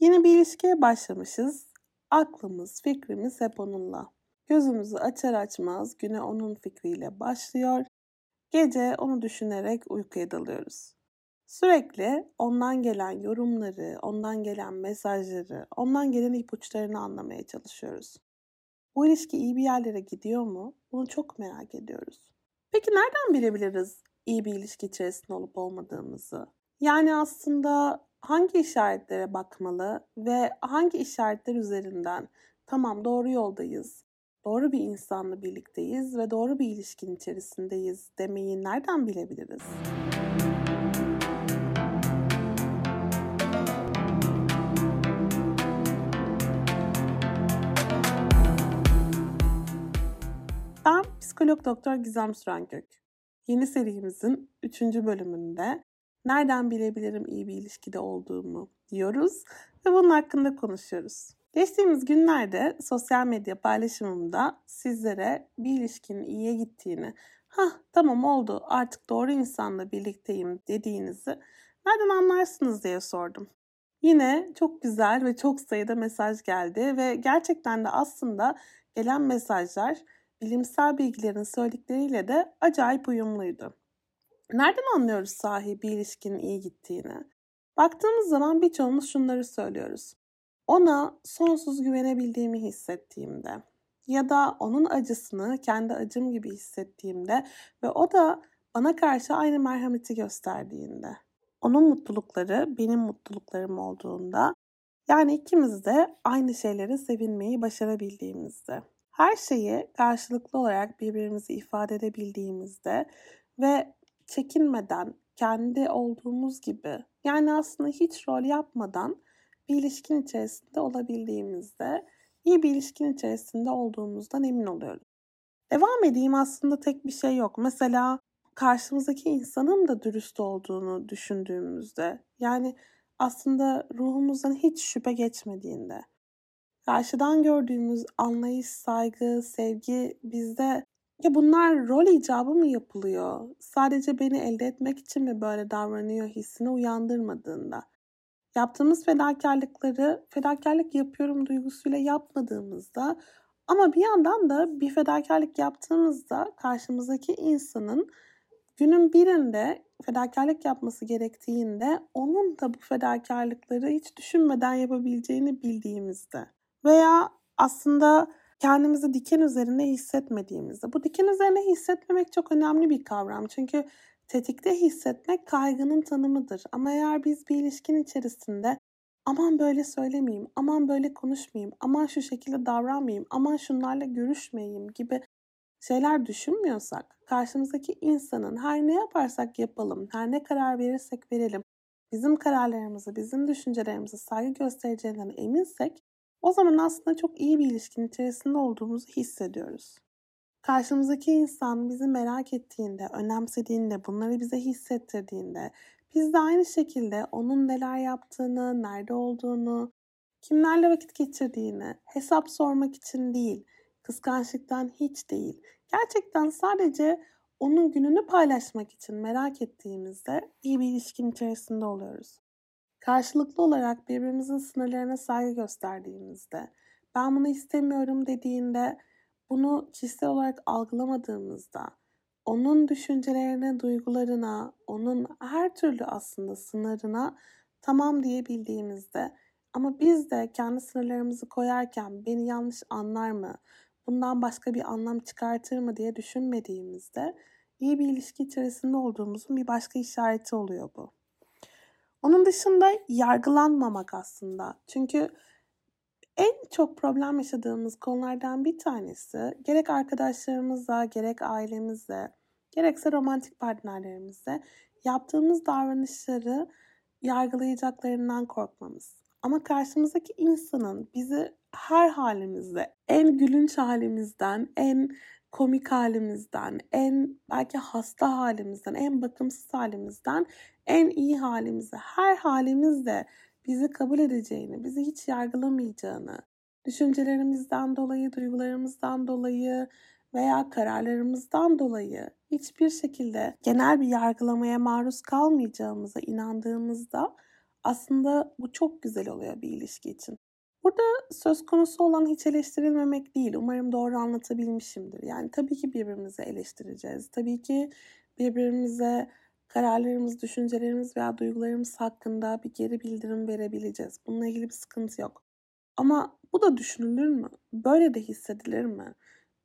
Yeni bir ilişkiye başlamışız. Aklımız, fikrimiz hep onunla. Gözümüzü açar açmaz güne onun fikriyle başlıyor. Gece onu düşünerek uykuya dalıyoruz. Sürekli ondan gelen yorumları, ondan gelen mesajları, ondan gelen ipuçlarını anlamaya çalışıyoruz. Bu ilişki iyi bir yerlere gidiyor mu? Bunu çok merak ediyoruz. Peki nereden bilebiliriz iyi bir ilişki içerisinde olup olmadığımızı? Yani aslında hangi işaretlere bakmalı ve hangi işaretler üzerinden tamam doğru yoldayız, doğru bir insanla birlikteyiz ve doğru bir ilişkin içerisindeyiz demeyi nereden bilebiliriz? Ben psikolog doktor Gizem Sürengök. Yeni serimizin 3. bölümünde nereden bilebilirim iyi bir ilişkide olduğumu diyoruz ve bunun hakkında konuşuyoruz. Geçtiğimiz günlerde sosyal medya paylaşımımda sizlere bir ilişkinin iyiye gittiğini, ha tamam oldu artık doğru insanla birlikteyim dediğinizi nereden anlarsınız diye sordum. Yine çok güzel ve çok sayıda mesaj geldi ve gerçekten de aslında gelen mesajlar bilimsel bilgilerin söyledikleriyle de acayip uyumluydu. Nereden anlıyoruz sahi bir ilişkinin iyi gittiğini? Baktığımız zaman birçoğumuz şunları söylüyoruz. Ona sonsuz güvenebildiğimi hissettiğimde ya da onun acısını kendi acım gibi hissettiğimde ve o da bana karşı aynı merhameti gösterdiğinde. Onun mutlulukları benim mutluluklarım olduğunda yani ikimiz de aynı şeyleri sevinmeyi başarabildiğimizde. Her şeyi karşılıklı olarak birbirimizi ifade edebildiğimizde ve çekinmeden kendi olduğumuz gibi yani aslında hiç rol yapmadan bir ilişkin içerisinde olabildiğimizde iyi bir ilişkin içerisinde olduğumuzdan emin oluyoruz. Devam edeyim aslında tek bir şey yok. Mesela karşımızdaki insanın da dürüst olduğunu düşündüğümüzde yani aslında ruhumuzdan hiç şüphe geçmediğinde karşıdan gördüğümüz anlayış, saygı, sevgi bizde ya bunlar rol icabı mı yapılıyor? Sadece beni elde etmek için mi böyle davranıyor hissini uyandırmadığında. Yaptığımız fedakarlıkları fedakarlık yapıyorum duygusuyla yapmadığımızda ama bir yandan da bir fedakarlık yaptığımızda karşımızdaki insanın günün birinde fedakarlık yapması gerektiğinde onun da bu fedakarlıkları hiç düşünmeden yapabileceğini bildiğimizde veya aslında kendimizi diken üzerine hissetmediğimizde. Bu diken üzerine hissetmemek çok önemli bir kavram. Çünkü tetikte hissetmek kaygının tanımıdır. Ama eğer biz bir ilişkin içerisinde aman böyle söylemeyeyim, aman böyle konuşmayayım, aman şu şekilde davranmayayım, aman şunlarla görüşmeyeyim gibi şeyler düşünmüyorsak, karşımızdaki insanın her ne yaparsak yapalım, her ne karar verirsek verelim, bizim kararlarımızı, bizim düşüncelerimizi saygı göstereceğinden eminsek o zaman aslında çok iyi bir ilişkin içerisinde olduğumuzu hissediyoruz. Karşımızdaki insan bizi merak ettiğinde, önemsediğinde, bunları bize hissettirdiğinde, biz de aynı şekilde onun neler yaptığını, nerede olduğunu, kimlerle vakit geçirdiğini hesap sormak için değil, kıskançlıktan hiç değil, gerçekten sadece onun gününü paylaşmak için merak ettiğimizde iyi bir ilişkin içerisinde oluyoruz. Karşılıklı olarak birbirimizin sınırlarına saygı gösterdiğimizde, ben bunu istemiyorum dediğinde bunu kişisel olarak algılamadığımızda, onun düşüncelerine, duygularına, onun her türlü aslında sınırına tamam diyebildiğimizde ama biz de kendi sınırlarımızı koyarken beni yanlış anlar mı, bundan başka bir anlam çıkartır mı diye düşünmediğimizde iyi bir ilişki içerisinde olduğumuzun bir başka işareti oluyor bu. Onun dışında yargılanmamak aslında. Çünkü en çok problem yaşadığımız konulardan bir tanesi gerek arkadaşlarımızla, gerek ailemizle, gerekse romantik partnerlerimizle yaptığımız davranışları yargılayacaklarından korkmamız. Ama karşımızdaki insanın bizi her halimizde, en gülünç halimizden, en komik halimizden, en belki hasta halimizden, en bakımsız halimizden en iyi halimizi, her halimizde bizi kabul edeceğini, bizi hiç yargılamayacağını, düşüncelerimizden dolayı, duygularımızdan dolayı veya kararlarımızdan dolayı hiçbir şekilde genel bir yargılamaya maruz kalmayacağımıza inandığımızda Aslında bu çok güzel oluyor bir ilişki için. Burada söz konusu olan hiç eleştirilmemek değil. Umarım doğru anlatabilmişimdir. Yani tabii ki birbirimizi eleştireceğiz. Tabii ki birbirimize kararlarımız, düşüncelerimiz veya duygularımız hakkında bir geri bildirim verebileceğiz. Bununla ilgili bir sıkıntı yok. Ama bu da düşünülür mü? Böyle de hissedilir mi?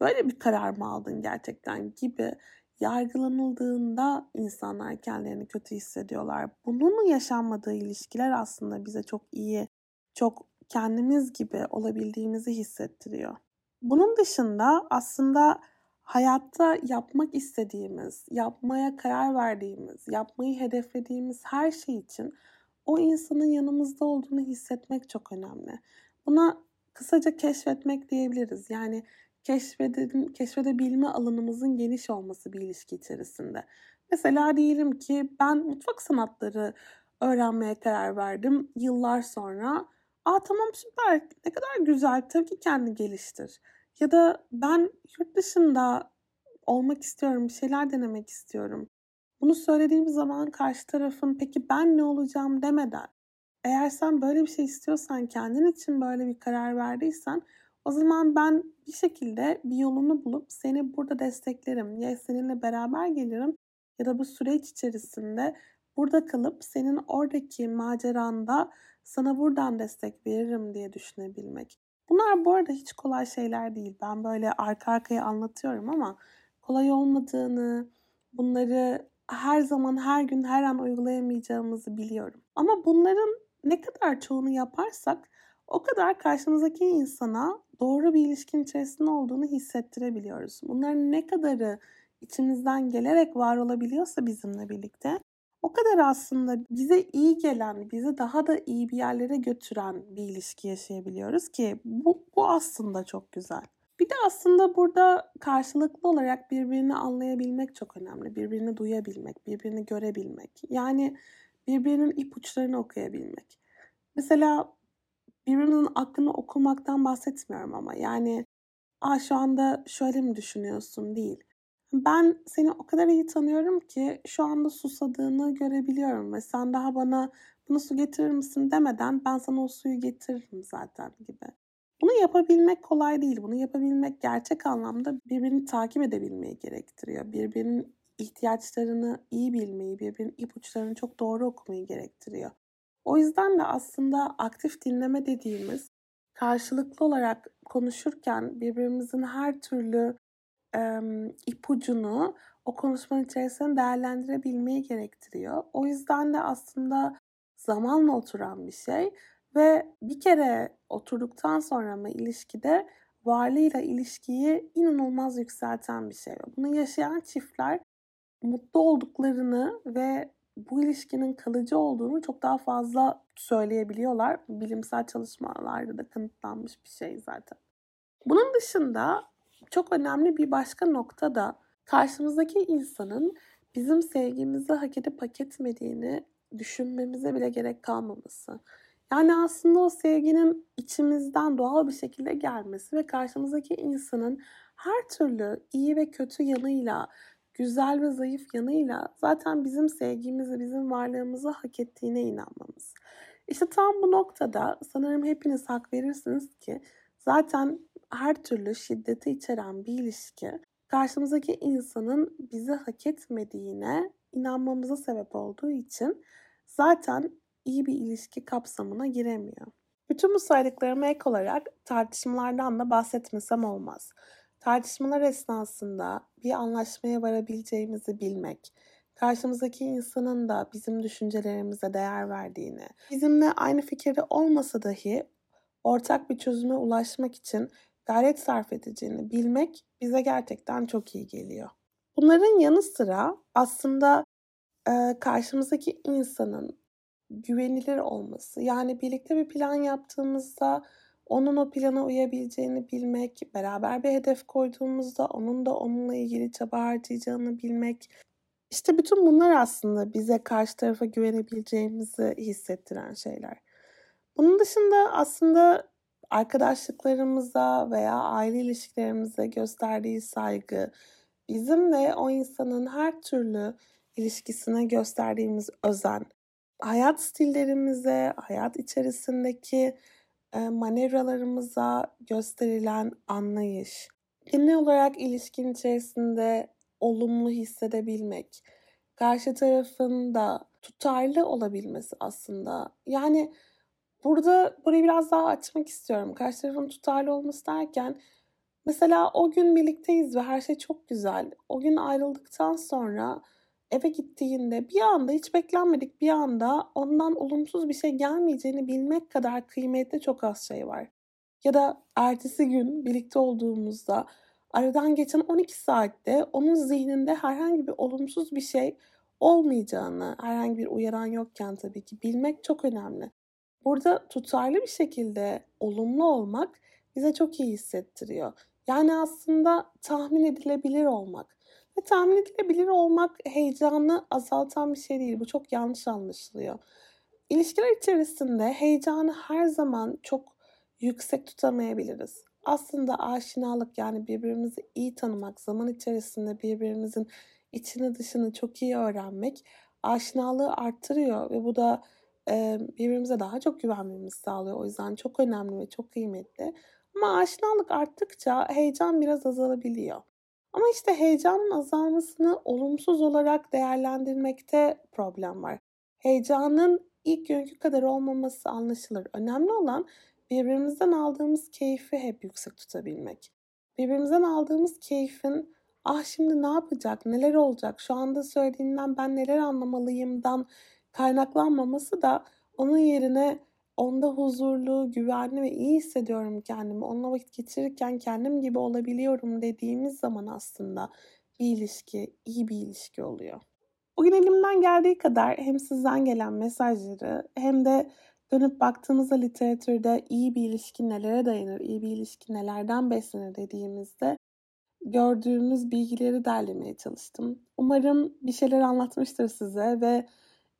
Böyle bir karar mı aldın gerçekten gibi yargılanıldığında insanlar kendilerini kötü hissediyorlar. Bunun yaşanmadığı ilişkiler aslında bize çok iyi, çok kendimiz gibi olabildiğimizi hissettiriyor. Bunun dışında aslında hayatta yapmak istediğimiz, yapmaya karar verdiğimiz, yapmayı hedeflediğimiz her şey için o insanın yanımızda olduğunu hissetmek çok önemli. Buna kısaca keşfetmek diyebiliriz. Yani keşfedin, keşfedebilme alanımızın geniş olması bir ilişki içerisinde. Mesela diyelim ki ben mutfak sanatları öğrenmeye karar verdim yıllar sonra. Aa tamam süper ne kadar güzel tabii ki kendi geliştir. Ya da ben yurt dışında olmak istiyorum, bir şeyler denemek istiyorum. Bunu söylediğim zaman karşı tarafın peki ben ne olacağım demeden eğer sen böyle bir şey istiyorsan, kendin için böyle bir karar verdiysen o zaman ben bir şekilde bir yolunu bulup seni burada desteklerim. Ya seninle beraber gelirim ya da bu süreç içerisinde burada kalıp senin oradaki maceranda sana buradan destek veririm diye düşünebilmek. Bunlar bu arada hiç kolay şeyler değil. Ben böyle arka arkaya anlatıyorum ama kolay olmadığını, bunları her zaman, her gün, her an uygulayamayacağımızı biliyorum. Ama bunların ne kadar çoğunu yaparsak o kadar karşımızdaki insana doğru bir ilişkin içerisinde olduğunu hissettirebiliyoruz. Bunların ne kadarı içimizden gelerek var olabiliyorsa bizimle birlikte o kadar aslında bize iyi gelen, bizi daha da iyi bir yerlere götüren bir ilişki yaşayabiliyoruz ki bu, bu aslında çok güzel. Bir de aslında burada karşılıklı olarak birbirini anlayabilmek çok önemli. Birbirini duyabilmek, birbirini görebilmek. Yani birbirinin ipuçlarını okuyabilmek. Mesela birbirimizin aklını okumaktan bahsetmiyorum ama yani Aa, şu anda şöyle mi düşünüyorsun değil. Ben seni o kadar iyi tanıyorum ki şu anda susadığını görebiliyorum ve sen daha bana bunu su getirir misin demeden ben sana o suyu getiririm zaten gibi. Bunu yapabilmek kolay değil. Bunu yapabilmek gerçek anlamda birbirini takip edebilmeyi gerektiriyor. Birbirinin ihtiyaçlarını iyi bilmeyi, birbirinin ipuçlarını çok doğru okumayı gerektiriyor. O yüzden de aslında aktif dinleme dediğimiz karşılıklı olarak konuşurken birbirimizin her türlü e, ipucunu o konuşmanın içerisinde değerlendirebilmeyi gerektiriyor. O yüzden de aslında zamanla oturan bir şey ve bir kere oturduktan sonra mı ilişkide varlığıyla ilişkiyi inanılmaz yükselten bir şey. Bunu yaşayan çiftler mutlu olduklarını ve bu ilişkinin kalıcı olduğunu çok daha fazla söyleyebiliyorlar. Bilimsel çalışmalarda da kanıtlanmış bir şey zaten. Bunun dışında çok önemli bir başka nokta da karşımızdaki insanın bizim sevgimizi hak edip hak etmediğini düşünmemize bile gerek kalmaması. Yani aslında o sevginin içimizden doğal bir şekilde gelmesi ve karşımızdaki insanın her türlü iyi ve kötü yanıyla, güzel ve zayıf yanıyla zaten bizim sevgimizi, bizim varlığımızı hak ettiğine inanmamız. İşte tam bu noktada sanırım hepiniz hak verirsiniz ki zaten her türlü şiddeti içeren bir ilişki karşımızdaki insanın bizi hak etmediğine inanmamıza sebep olduğu için zaten iyi bir ilişki kapsamına giremiyor. Bütün bu saydıklarıma ek olarak tartışmalardan da bahsetmesem olmaz. Tartışmalar esnasında bir anlaşmaya varabileceğimizi bilmek, karşımızdaki insanın da bizim düşüncelerimize değer verdiğini, bizimle aynı fikirde olmasa dahi ortak bir çözüme ulaşmak için gayret sarf edeceğini bilmek bize gerçekten çok iyi geliyor. Bunların yanı sıra aslında e, karşımızdaki insanın güvenilir olması, yani birlikte bir plan yaptığımızda onun o plana uyabileceğini bilmek, beraber bir hedef koyduğumuzda onun da onunla ilgili çaba harcayacağını bilmek. İşte bütün bunlar aslında bize karşı tarafa güvenebileceğimizi hissettiren şeyler. Bunun dışında aslında arkadaşlıklarımıza veya aile ilişkilerimize gösterdiği saygı, bizim de o insanın her türlü ilişkisine gösterdiğimiz özen. hayat stillerimize, hayat içerisindeki e, manevralarımıza gösterilen anlayış, genel olarak ilişkin içerisinde olumlu hissedebilmek, karşı tarafın da tutarlı olabilmesi aslında. Yani burada burayı biraz daha açmak istiyorum. Karşı tarafın tutarlı olması derken mesela o gün birlikteyiz ve her şey çok güzel. O gün ayrıldıktan sonra eve gittiğinde bir anda hiç beklenmedik bir anda ondan olumsuz bir şey gelmeyeceğini bilmek kadar kıymetli çok az şey var. Ya da ertesi gün birlikte olduğumuzda aradan geçen 12 saatte onun zihninde herhangi bir olumsuz bir şey olmayacağını, herhangi bir uyaran yokken tabii ki bilmek çok önemli. Burada tutarlı bir şekilde olumlu olmak bize çok iyi hissettiriyor. Yani aslında tahmin edilebilir olmak. Ve tahmin edilebilir olmak heyecanı azaltan bir şey değil. Bu çok yanlış anlaşılıyor. İlişkiler içerisinde heyecanı her zaman çok yüksek tutamayabiliriz. Aslında aşinalık yani birbirimizi iyi tanımak, zaman içerisinde birbirimizin içini dışını çok iyi öğrenmek aşinalığı arttırıyor ve bu da birbirimize daha çok güvenmemizi sağlıyor. O yüzden çok önemli ve çok kıymetli. Ama aşinalık arttıkça heyecan biraz azalabiliyor. Ama işte heyecanın azalmasını olumsuz olarak değerlendirmekte problem var. Heyecanın ilk günkü kadar olmaması anlaşılır. Önemli olan birbirimizden aldığımız keyfi hep yüksek tutabilmek. Birbirimizden aldığımız keyfin ah şimdi ne yapacak, neler olacak, şu anda söylediğinden ben neler anlamalıyımdan kaynaklanmaması da onun yerine onda huzurlu, güvenli ve iyi hissediyorum kendimi. Onunla vakit geçirirken kendim gibi olabiliyorum dediğimiz zaman aslında bir ilişki iyi bir ilişki oluyor. Bugün elimden geldiği kadar hem sizden gelen mesajları hem de dönüp baktığınızda literatürde iyi bir ilişki nelere dayanır, iyi bir ilişki nelerden beslenir dediğimizde gördüğümüz bilgileri derlemeye çalıştım. Umarım bir şeyler anlatmıştır size ve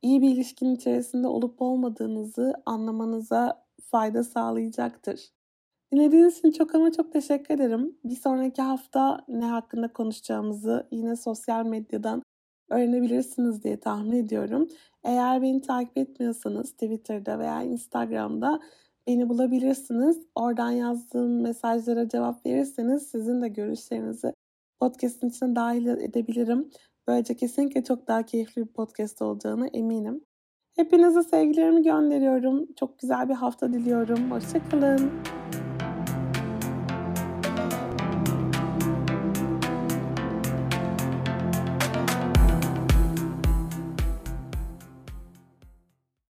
iyi bir ilişkinin içerisinde olup olmadığınızı anlamanıza fayda sağlayacaktır. Dinlediğiniz için çok ama çok teşekkür ederim. Bir sonraki hafta ne hakkında konuşacağımızı yine sosyal medyadan öğrenebilirsiniz diye tahmin ediyorum. Eğer beni takip etmiyorsanız Twitter'da veya Instagram'da beni bulabilirsiniz. Oradan yazdığım mesajlara cevap verirseniz sizin de görüşlerinizi podcast'in içine dahil edebilirim. Böylece kesinlikle çok daha keyifli bir podcast olacağını eminim. Hepinize sevgilerimi gönderiyorum. Çok güzel bir hafta diliyorum. Hoşçakalın.